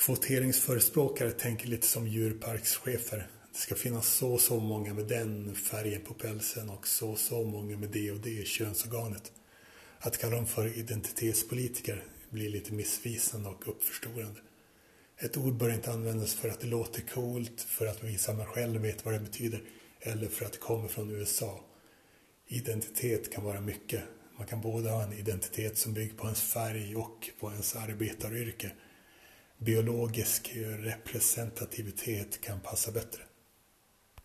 Kvoteringsförespråkare tänker lite som djurparkschefer. Det ska finnas så och så många med den färgen på pälsen och så och så många med det och det könsorganet. Att kalla dem för identitetspolitiker blir lite missvisande och uppförstorande. Ett ord bör inte användas för att det låter coolt, för att visa att man själv vet vad det betyder eller för att det kommer från USA. Identitet kan vara mycket. Man kan både ha en identitet som bygger på ens färg och på ens arbetaryrke. Biologisk representativitet kan passa bättre.